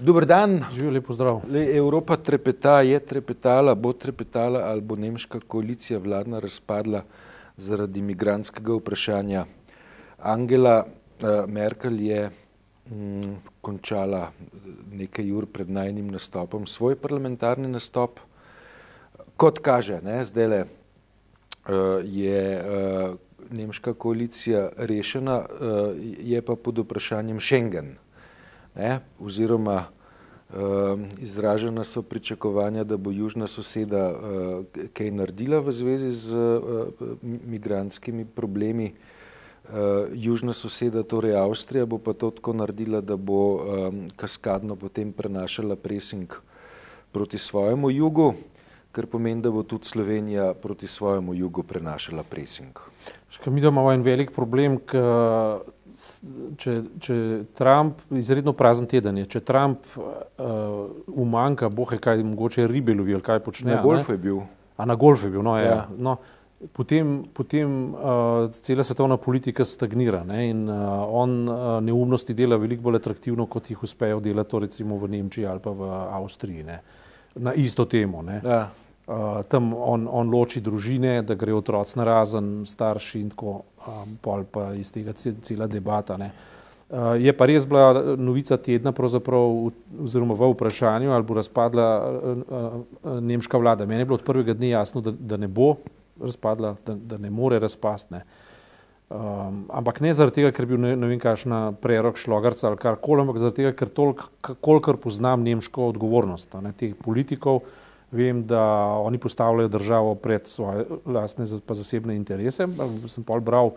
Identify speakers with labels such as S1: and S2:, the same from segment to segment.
S1: Dober dan.
S2: Živijo lepo zdrav.
S1: Le, Evropa trepeta, je trepetala, bo trepetala ali bo nemška koalicija vladna razpadla zaradi imigranskega vprašanja. Angela uh, Merkel je mm, končala nekaj ur pred najnim nastopom svoj parlamentarni nastop. Kot kaže, ne, zdaj le uh, je uh, nemška koalicija rešena, uh, je pa pod vprašanjem Schengen ne, oziroma uh, izražena so pričakovanja, da bo južna soseda uh, kaj naredila v zvezi z uh, migranskimi problemi. Uh, južna soseda, torej Avstrija, bo pa to tako naredila, da bo um, kaskadno potem prenašala presing proti svojemu jugu, kar pomeni, da bo tudi Slovenija proti svojemu jugu prenašala presing.
S2: Mi imamo en velik problem, če, če Trump, izredno prazen teden je, če Trump uh, umanka, bohe kaj, mogoče ribe lovi ali kaj počne.
S1: Na golfu je bil.
S2: A na golfu je bil, no, ja. ja. no potem, potem uh, cela svetovna politika stagnira ne, in uh, on uh, neumnosti dela veliko bolj atraktivno, kot jih uspejo delati recimo v Nemčiji ali pa v Avstriji, ne, na isto temo. Ne. Ja. Uh, tam on, on loči družine, da gre otroci na razen, starši in tako, um, pol pa iz tega cela debata. Uh, je pa res bila novica tedna, oziroma v vprašanju, ali bo razpadla uh, uh, nemška vlada. Meni je bilo od prvega dne jasno, da, da ne bo razpadla, da, da ne more razpasti. Ne. Um, ampak ne zaradi tega, ker bi bil ne, ne vem, kakšna prerok šlogarca ali karkoli, ampak zaradi tega, ker toliko, kolikor poznam nemško odgovornost ne, teh politikov. Vem, da oni postavljajo državo pred svoje lastne pa zasebne interese. Sem pa bral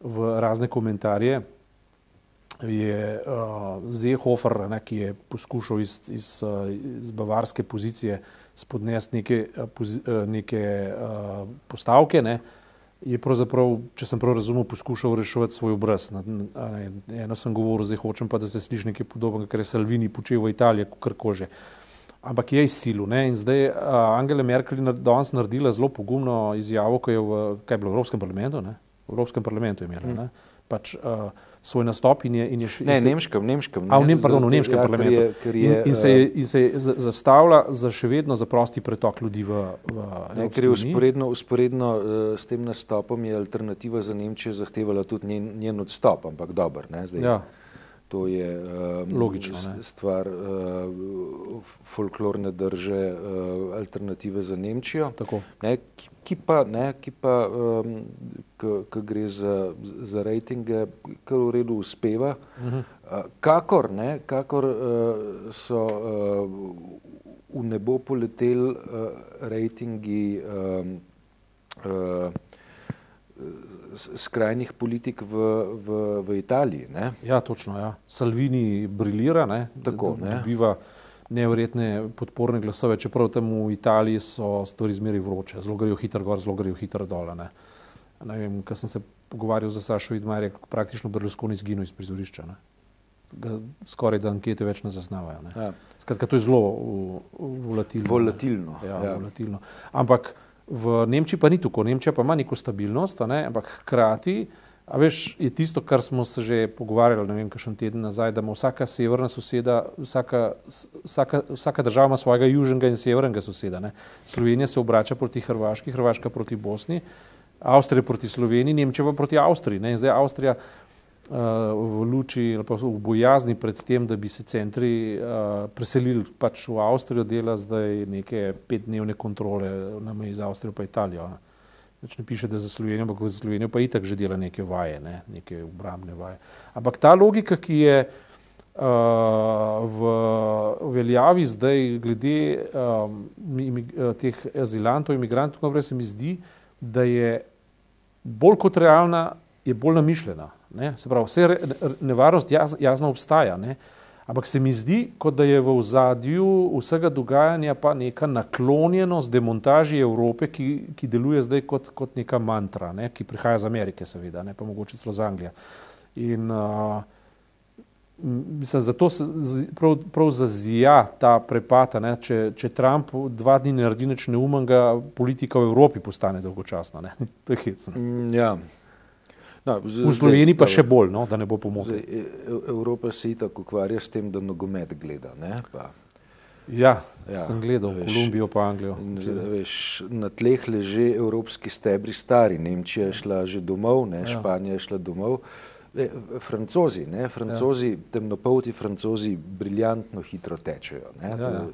S2: v razne komentarje. Je uh, Zehofer, ne, ki je poskušal iz, iz, iz bavarske pozicije spodnesti neke, neke uh, postavke, ne, je pravzaprav, če sem prav razumel, poskušal reševati svoj obraz. Eno sem govoril, zdaj hočem pa, da se sliši nekaj podobnega, kar je Salvini počel v Italiji, kar kože. Uh, ampak je izsilil. In zdaj uh, Angela Merkel je danes naredila zelo pogumno izjavo, ko je v, kaj bilo, v Evropskem parlamentu. Ne? V Evropskem parlamentu je imela. Mm. Pač, uh, svoj nastop in je. In je
S1: ne, in se, nemškem, nemškem.
S2: A, v, nem, pardon, v nemškem ja, parlamentu. Je, je, in, in, se je, in se je zastavila za še vedno za prosti pretok ljudi v. v
S1: ne, ker je usporedno, usporedno uh, s tem nastopom je alternativa za Nemčijo zahtevala tudi njen, njen odstop, ampak dober. Ne, zdaj, ja to je um,
S2: Logično,
S1: stvar uh, folklorne drže, uh, alternative za Nemčijo, ne, ki, ki pa, ne, ki pa um, ki gre za, za rejtinge, kar v redu uspeva. Uh -huh. uh, kakor ne, kakor uh, so uh, v nebo poleteli uh, rejtingi um, uh, skrajnih politik v, v, v Italiji. Ne?
S2: Ja, točno. Ja. Salvini briljira, ne? Tako, ne? dobiva nevrjetne podporne glasove, čeprav tam v Italiji so stvari zmeri vroče, zelo grejo hitro gor, zelo grejo hitro dol. Ne? Ne vem, kar sem se pogovarjal za Sašo Vidmar, je praktično Berlusconi izginil iz prizorišča. Ne? Skoraj da ankete več ne zaznavajo. Ne? Ja. Skratka, to je zelo volatilno.
S1: Volatilno.
S2: Ja, ja. volatilno. Ampak V Nemčiji pa ni tako, Nemčija pa ima neko stabilnost, ne? ampak hkrati, a veš, je tisto, kar smo se že pogovarjali, ne vem, kakšen teden nazaj, da ima vsaka severna soseda, vsaka, vsaka, vsaka država ima svojega južnega in severnega soseda. Ne? Slovenija se obrača proti Hrvaški, Hrvaška proti Bosni, Avstrija proti Sloveniji, Nemčija pa proti Avstriji. Ne? In zdaj Avstrija v luči ali pa v bojazni pred tem, da bi se centri uh, preselili pač v Avstrijo, dela zdaj neke petdnevne kontrole na meji z Avstrijo pa Italijo. Več ne piše, da za Slovenijo, ampak za Slovenijo pa itak že dela neke vaje, ne? neke obrambne vaje. Ampak ta logika, ki je uh, v veljavi zdaj glede um, teh azilantov, imigrantov, se mi zdi, da je bolj kot realna, je bolj namišljena. Ne? Se pravi, vse nevarnost jaz, jasno obstaja, ne? ampak se mi zdi, kot da je v ozadju vsega dogajanja pa neka naklonjenost demontaži Evrope, ki, ki deluje zdaj kot, kot neka mantra, ne? ki prihaja iz Amerike, seveda, ne pa mogoče celo iz Anglije. In uh, mislim, zato se prav, prav zazija ta prepata, ne? če, če Trump dva dni naredi nič neumnega, politika v Evropi postane dolgočasna. To je hecno.
S1: Mm, ja.
S2: No, z, v Sloveniji pa še bolj, no, da ne bo pomote.
S1: E, Evropa se itak ukvarja s tem, da nogomet gleda.
S2: Ja, ja, sem gledal veš, Kolumbijo pa Anglijo.
S1: Veš, na tleh leže evropski stebri stari, Nemčija je šla že domov, ne, ja. Španija je šla domov. E, francozi, ne, francozi ja. temnopolti francozi briljantno hitro tečejo. Ne, ja, ja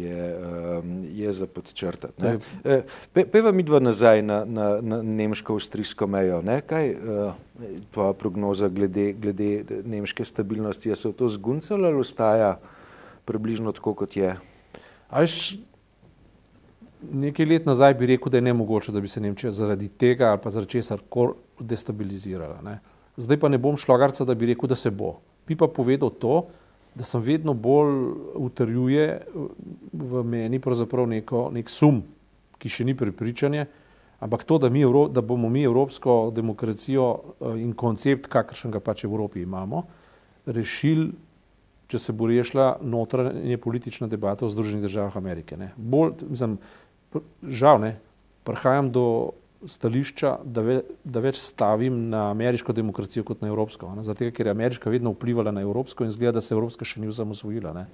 S1: je, um, je za podčrtati. E, pe, peva mi dva nazaj na, na, na nemško-avstrijsko mejo. Ne? Kaj je uh, tvoja prognoza glede, glede nemške stabilnosti? Je se v to zguncalo ali ostaja približno tako, kot je?
S2: Až nekaj let nazaj bi rekel, da je nemogoče, da bi se Nemčija zaradi tega ali pa zaradi česar koli destabilizirala. Ne? Zdaj pa ne bom šlogarca, da bi rekel, da se bo. Bi pa povedal to, da sem vedno bolj utrjuje v meni neko, nek sum, ki še ni prepričanje, ampak to, da, mi, da bomo mi evropsko demokracijo eh, in koncept, kakršen ga pač v Evropi imamo, rešili, če se bo rešila notranje politična debata v Združenih državah Amerike. Ne. Bolj, mislim, žal ne, prihajam do stališča, da, ve, da več stavim na ameriško demokracijo kot na evropsko. Zato, ker je ameriška vedno vplivala na evropsko in zgleda, da se evropska še ni osamosvojila.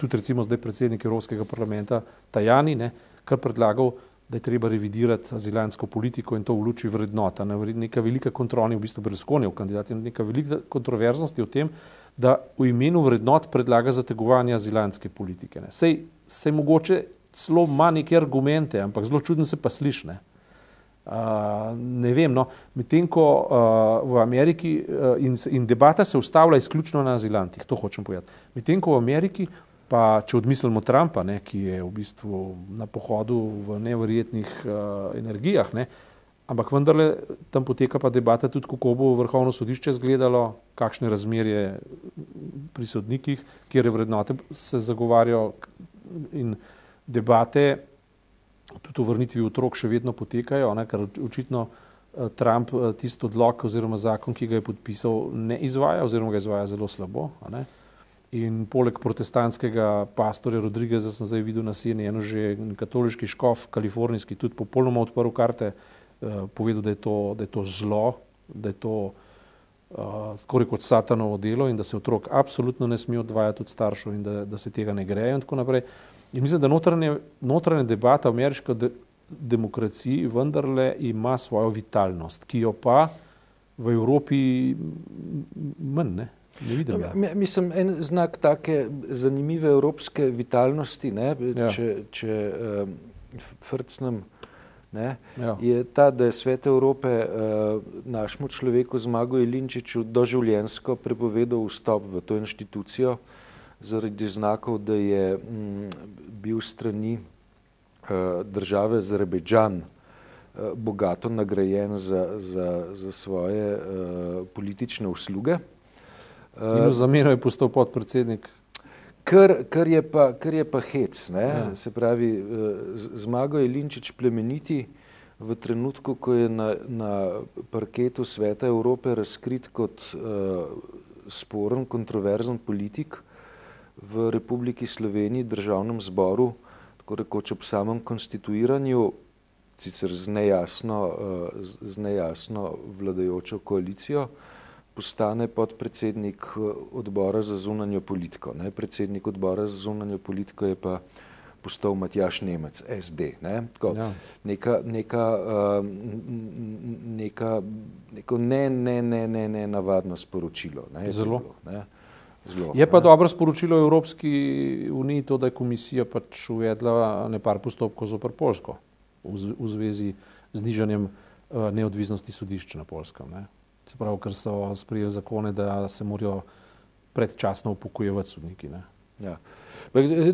S2: Tudi recimo zdaj predsednik Evropskega parlamenta Tajani, ne, kar predlagal, da je treba revidirati azilansko politiko in to v luči vrednota. Ne, neka velika kontrola, v bistvu Berlusconijev kandidat neka velika kontroverznost je v tem, da v imenu vrednot predlaga zategovanje azilanske politike. Sej, sej mogoče celo ima neke argumente, ampak zelo čudno se pa sliši ne vem, no, medtem ko uh, v Ameriki uh, in, in debata se ustavlja izključno na azilantih, to hočem povedati. Medtem ko v Ameriki, pa če odmislimo Trumpa, ne, ki je v bistvu na pohodu v neverjetnih uh, energijah, ne, ampak vendarle tam poteka pa debata tudi, kako bo vrhovno sodišče izgledalo, kakšne razmerje pri sodnikih, kjer vrednote se zagovarjajo in debate tudi v vrnitvi otrok še vedno potekajo, ne, ker očitno eh, Trump eh, tisto odlog oziroma zakon, ki ga je podpisal, ne izvaja oziroma ga izvaja zelo slabo. In poleg protestantskega pastorja Rodrigueza sem zdaj videl na CNN že katoliški škof, kalifornijski, tudi popolnoma odprl karte, eh, povedal, da je to, da je to zlo, da je to skoraj uh, kot satanovo delo in da se otrok absolutno ne sme odvajati od staršev in da, da se tega ne greje in tako naprej. Uh, In mislim, da notranje, notranje debata o ameriški de, demokraciji vendarle ima svojo vitalnost, ki jo pa v Evropi manj ne. Ne vidim, ja.
S1: Mislim, en znak take zanimive evropske vitalnosti, ne, ja. če, če um, frcnem, ne, ja. je ta, da je svet Evrope uh, našemu človeku Zmagu Ilinčiču doživljensko prepovedal vstop v to inštitucijo, uh, zaradi znakov, da je m, mm, bil strani uh, države Azerbejdžan uh, bogato nagrajen za, za, za svoje uh, politične usluge.
S2: In v zameno je postal podpredsednik.
S1: Kar, kar, je pa, kar je pa hec, ja. se pravi, zmago je Linčič plemeniti v trenutku, ko je na, na parketu Sveta Evrope razkrit kot uh, sporen, kontroverzen politik, v Republiki Sloveniji, državnem zboru, tako rekoč ob samem konstituiranju, sicer z nejasno, eh, z nejasno vladajočo koalicijo, postane podpredsednik eh, odbora za zunanjo politiko. Ne? Predsednik odbora za zunanjo politiko je pa postal Matjaš Nemec, SD. Ne? Tako, ja. neka, neka, uh, neka, neko ne, ne, ne, ne, ne navadno sporočilo. Ne?
S2: Zelo. Bilo, ne? Zelo, je pa ne. dobro sporočilo Evropski uniji to, da je komisija pač uvedla nekaj postopkov zopr Polsko v, v zvezi z nižanjem uh, neodvisnosti sodišča na Polskem. Ne. Se pravi, ker so sprijeli zakone, da se morajo predčasno upokojevati sodniki. Ne.
S1: Ja.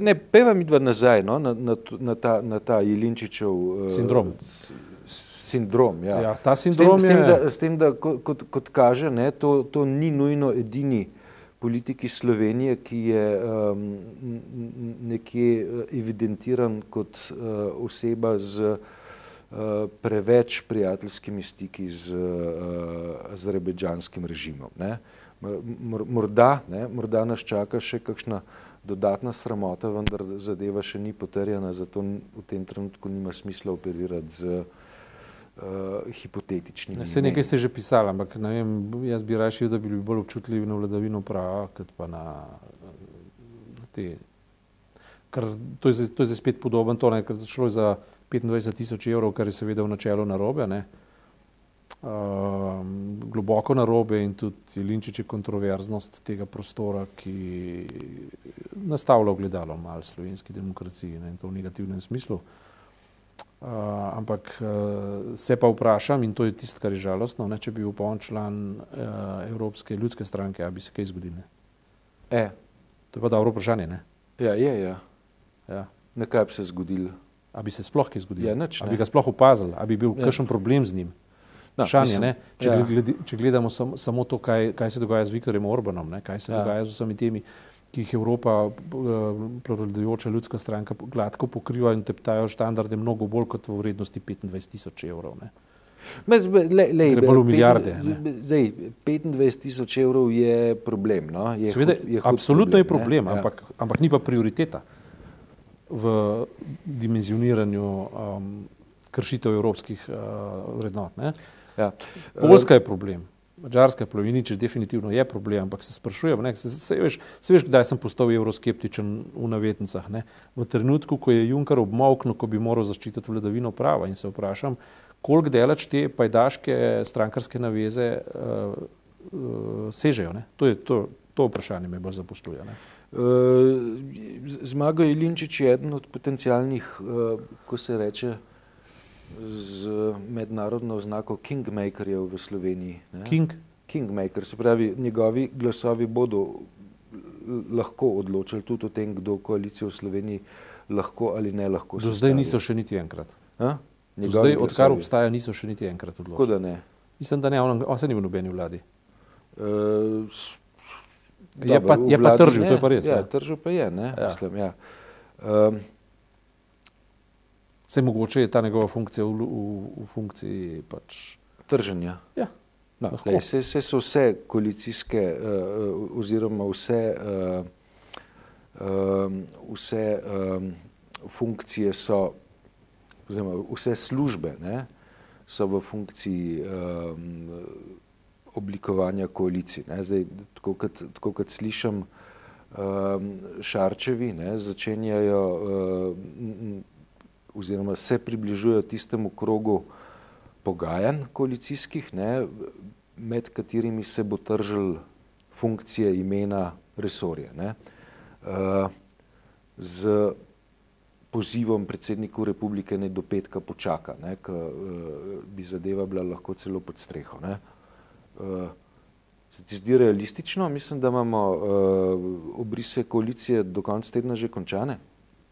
S1: Ne, peva mi dva nazaj no, na, na, na, ta, na ta Jelinčičev uh,
S2: sindrom.
S1: Sindrom, ja.
S2: Ja, ta sindrom
S1: s tem, je... s tem, da, s tem, da kot, kot kaže, ne, to, to ni nujno edini uh, politiki Slovenije, ki je um, nekje uh, evidentiran kot uh, oseba z uh, preveč prijateljskimi stiki z uh, azerbejdžanskim režimom. Ne. Morda, ne, morda nas čaka še kakšna dodatna sramota, vendar zadeva še ni potrjena, zato v tem trenutku nima smisla operirati z uh, hipotetičnimi.
S2: Vse ja, nekaj ste že pisali, ampak vem, jaz bi raje, da bi bili bolj občutljivi na vladavino prava, kot pa na, na te. Ker to je, to je zdaj spet podoben, to je šlo za 25 tisoč evrov, kar je seveda v načelu narobe. Ne? Um, globoko narobe in tudi Linčič je kontroverznost tega prostora, ki nastavlja ogledalo malo slovenski demokraciji ne, in to v negativnem smislu. Uh, ampak uh, se pa vprašam, in to je tisto, kar je žalostno, ne, če bi bil poln član uh, Evropske ljudske stranke, ali bi se kaj zgodilo?
S1: E.
S2: To je pa dobro vprašanje. Ne?
S1: Ja, je. Ja.
S2: Ja.
S1: Nekaj bi se zgodilo.
S2: Ali bi se sploh kaj zgodilo?
S1: Ja, nič,
S2: ali bi ga sploh opazili, ali bi bil ja. kakšen problem z njim? No, Šanje, mislim, če, ja. gledi, če gledamo sam, samo to, kaj, kaj se dogaja z Viktorjem Orbanom, ne? kaj se ja. dogaja z vsemi temi ki jih Evropa, eh, prevladujoča ljudska stranka, gladko pokriva in teptajo standarde mnogo bolj kot v vrednosti 25 tisoč evrov. Ne. Gre bolj v milijarde.
S1: Zdaj, 25 tisoč evrov je problem. No? Je
S2: Seveda, hud, je hud absolutno problem, je problem, ja. ampak, ampak ni pa prioriteta v dimenzioniranju um, kršitev evropskih uh, vrednot. Ja. Poljska je problem. Mačarska plovinič definitivno je problem, ampak se sprašujem, ne, se, se, veš, se veš, kdaj sem postal evroskeptičen v navetnicah. Ne? V trenutku, ko je Juncker obmoknil, ko bi moral zaščititi vladavino prava in se vprašam, koliko delač te pajdaške strankarske naveze uh, uh, sežejo. Ne? To je to, to vprašanje me bolj zaposluje. Uh,
S1: Zmaga Ilinčič je eden od potencijalnih, uh, ko se reče, z mednarodno oznako Kingmakerjev v Sloveniji.
S2: Ne? King?
S1: Kingmaker, se pravi, njegovi glasovi bodo lahko odločili tudi o tem, kdo koalicijo v Sloveniji lahko ali ne lahko.
S2: Do zdaj niso še niti enkrat. Zdaj, odkar obstaja, niso še niti enkrat odločili.
S1: Kako da ne?
S2: Mislim, da ne, on, on se ni v nobeni vladi. Uh,
S1: je, dobro,
S2: pa, je pa tržil, to je pa res.
S1: Ja, tržil pa je, ne, ja. mislim, ja. Um,
S2: Vse mogoče je ta njegova funkcija v, v, v funkciji pač...
S1: trženja.
S2: Ja.
S1: No, lej, se, se so vse koalicijske uh, oziroma vse, uh, um, vse um, funkcije so, oziroma vse službe ne, so v funkciji um, oblikovanja koalicij. Ne. Zdaj, tako kot, tako kot slišim, um, Šarčevi ne, začenjajo uh, oziroma se približujejo tistemu krogu pogajanj koalicijskih, ne, med katerimi se bo tržil funkcije imena resorja. Ne. Uh, z pozivom predsedniku republike ne do petka počaka, ne, k, uh, bi zadeva bila lahko celo pod streho. Ne. Uh, se ti zdi realistično? Mislim, da imamo uh, obrise koalicije do konca tedna že končane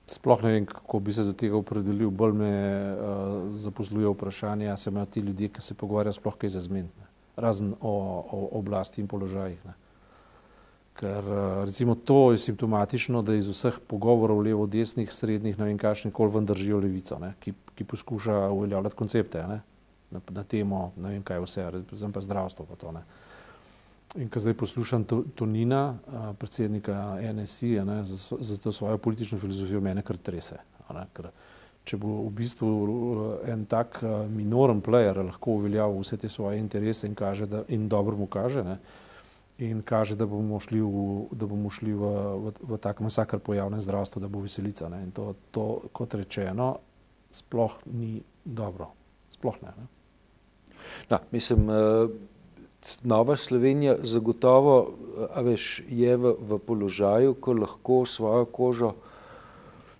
S2: sploh ne vem, kako bi se do tega opredelil, bolj me uh, zaposluje vprašanje, ali se imajo ti ljudje, ki se pogovarjajo, sploh kaj za zmen, razen o, o oblasti in položajih. Ne. Ker uh, recimo to je simptomatično, da iz vseh pogovorov levo, desnih, srednjih, ne vem, kakšni kol ven držijo levico, ne, ki, ki poskuša uveljavljati koncepte ne, na, na temo, ne vem, kaj vse, razumem pa zdravstvo pa to. Ne. In ko zdaj poslušam Tonina, predsednika NSI, ne, za, za to svojo politično filozofijo, mene kar trese. Ne, ker če bo v bistvu en tak minoren player lahko uveljavil vse te svoje interese in, kaže, da, in dobro mu kaže, ne, in kaže, da bomo šli v, da bomo šli v, v, v tak masakr po javnem zdravstvu, da bo veselica. Ne, in to, to, kot rečeno, sploh ni dobro. Sploh ne. ne.
S1: No, mislim, uh... Nova Slovenija zagotovo veš, je v, v položaju, ko lahko svojo kožo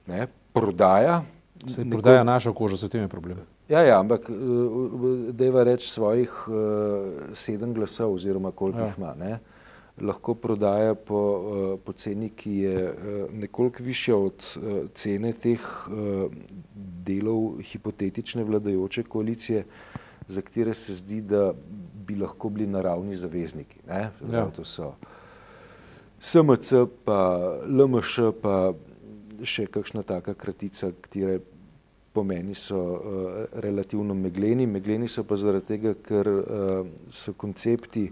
S1: ne, prodaja.
S2: Se neko... prodaja našo kožo, so temi problemi.
S1: Ja, ja, ampak deva reči svojih uh, sedem glasov oziroma koliko ja. jih ima. Ne, lahko prodaja po, uh, po ceni, ki je uh, nekoliko višja od uh, cene teh uh, delov hipotetične vladajoče koalicije, za katere se zdi, da bi lahko bili naravni zavezniki. Ja. To so SMC, pa LMŠ, pa še kakšna taka kratica, katere pomeni so uh, relativno megleni. Megleni so pa zaradi tega, ker uh, so koncepti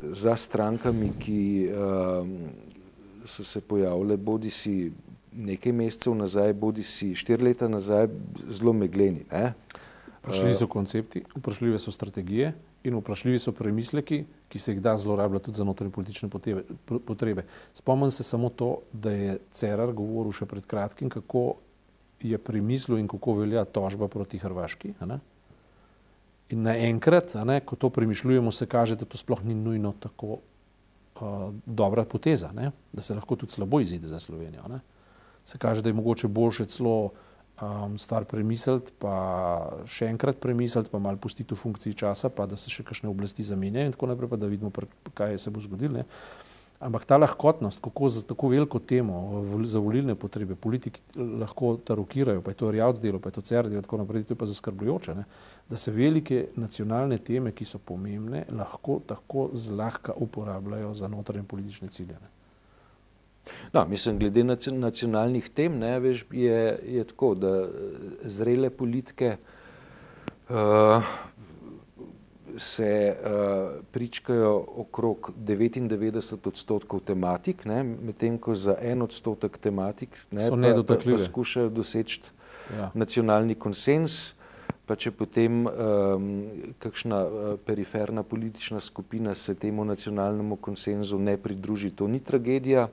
S1: za strankami, ki uh, so se pojavile bodi si nekaj mesecev nazaj, bodi si štiri leta nazaj, zelo megleni. Ne?
S2: Vprašljivi so koncepti, vprašljive so strategije in vprašljivi so premisleki, ki se jih da zlorabljati tudi za notranje politične potrebe. Spomnim se samo to, da je Cerar govoril še pred kratkim, kako je premislil in kako velja tožba proti Hrvaški. In naenkrat, ko to premišljujemo, se kaže, da to sploh ni nujno tako uh, dobra poteza, ne? da se lahko tudi slabo izide za Slovenijo. Ne? Se kaže, da je mogoče boljše celo um, stvar premisliti, pa še enkrat premisliti, pa malo pustiti v funkciji časa, pa da se še kakšne oblasti zamenjajo in tako naprej, pa da vidimo, kaj se bo zgodilo. Ampak ta lahkotnost, kako za tako veliko temo, za volilne potrebe, politiki lahko tarokirajo, pa je to rjavc delo, pa je to cer delo, tako naprej, to je pa zaskrbljujoče, ne? da se velike nacionalne teme, ki so pomembne, lahko tako zlahka uporabljajo za notranje politične cilje. Ne?
S1: No, mislim, glede nacionalnih tem, ne, veš, je, je tako, da zrele politike uh, se uh, pričkajo okrog 99 odstotkov tematik, medtem ko za en odstotek tematik ne, pa, pa, pa skušajo doseči ja. nacionalni konsens. Pa če potem um, kakšna uh, periferna politična skupina se temu nacionalnemu konsenzu ne pridruži, to ni tragedija.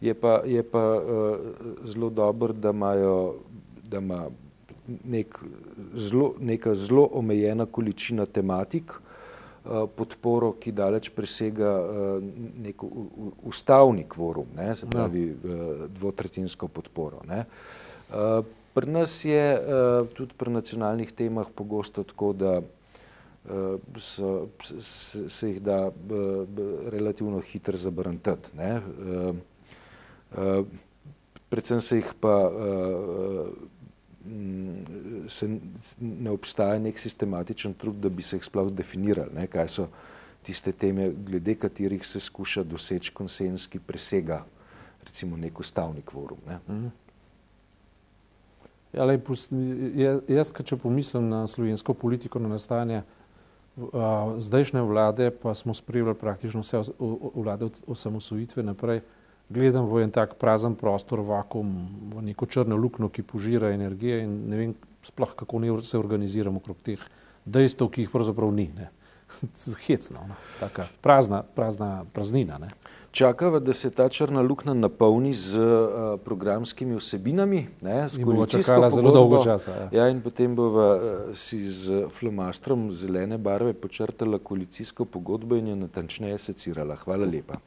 S1: Je pa, je pa uh, zelo dobro, da imajo, da ima nek zelo, neka zelo omejena količina tematik, eh, podporo, ki daleč presega eh, nek ustavni kvorum, ne, se pravi ja. dvotretinsko podporo. Ne. Eh, pri nas je tudi pri nacionalnih temah pogosto tako, da so, se, se jih da relativno hitro zabrantati. Predvsem se jih pa se ne obstaja nek sistematičen trud, da bi se jih sploh definirali, ne, kaj so tiste teme, glede katerih se skuša doseči konsens, ki presega recimo nek ustavni kvorum. Ne. Mhm.
S2: Ja, lej, jaz, če pomislim na slovensko politiko, na nastajanje zdajšnje vlade, pa smo spremljali praktično vse vlade od osamosvojitve naprej, gledam v en tak prazen prostor, vakum, v neko črno luknjo, ki požira energije in ne vem sploh, kako ne se organiziramo okrog teh dejstev, ki jih pravzaprav ni. Ne. Hecno, no. taka prazna, prazna praznina. Ne.
S1: Čakava, da se ta črna luknja napolni z uh, programskimi vsebinami. Ne,
S2: in bomo čakala zelo dolgo časa.
S1: Ja. ja, in potem bova uh, si z flomastrom zelene barve počrtala koalicijsko pogodbo in jo natančneje secirala. Hvala lepa.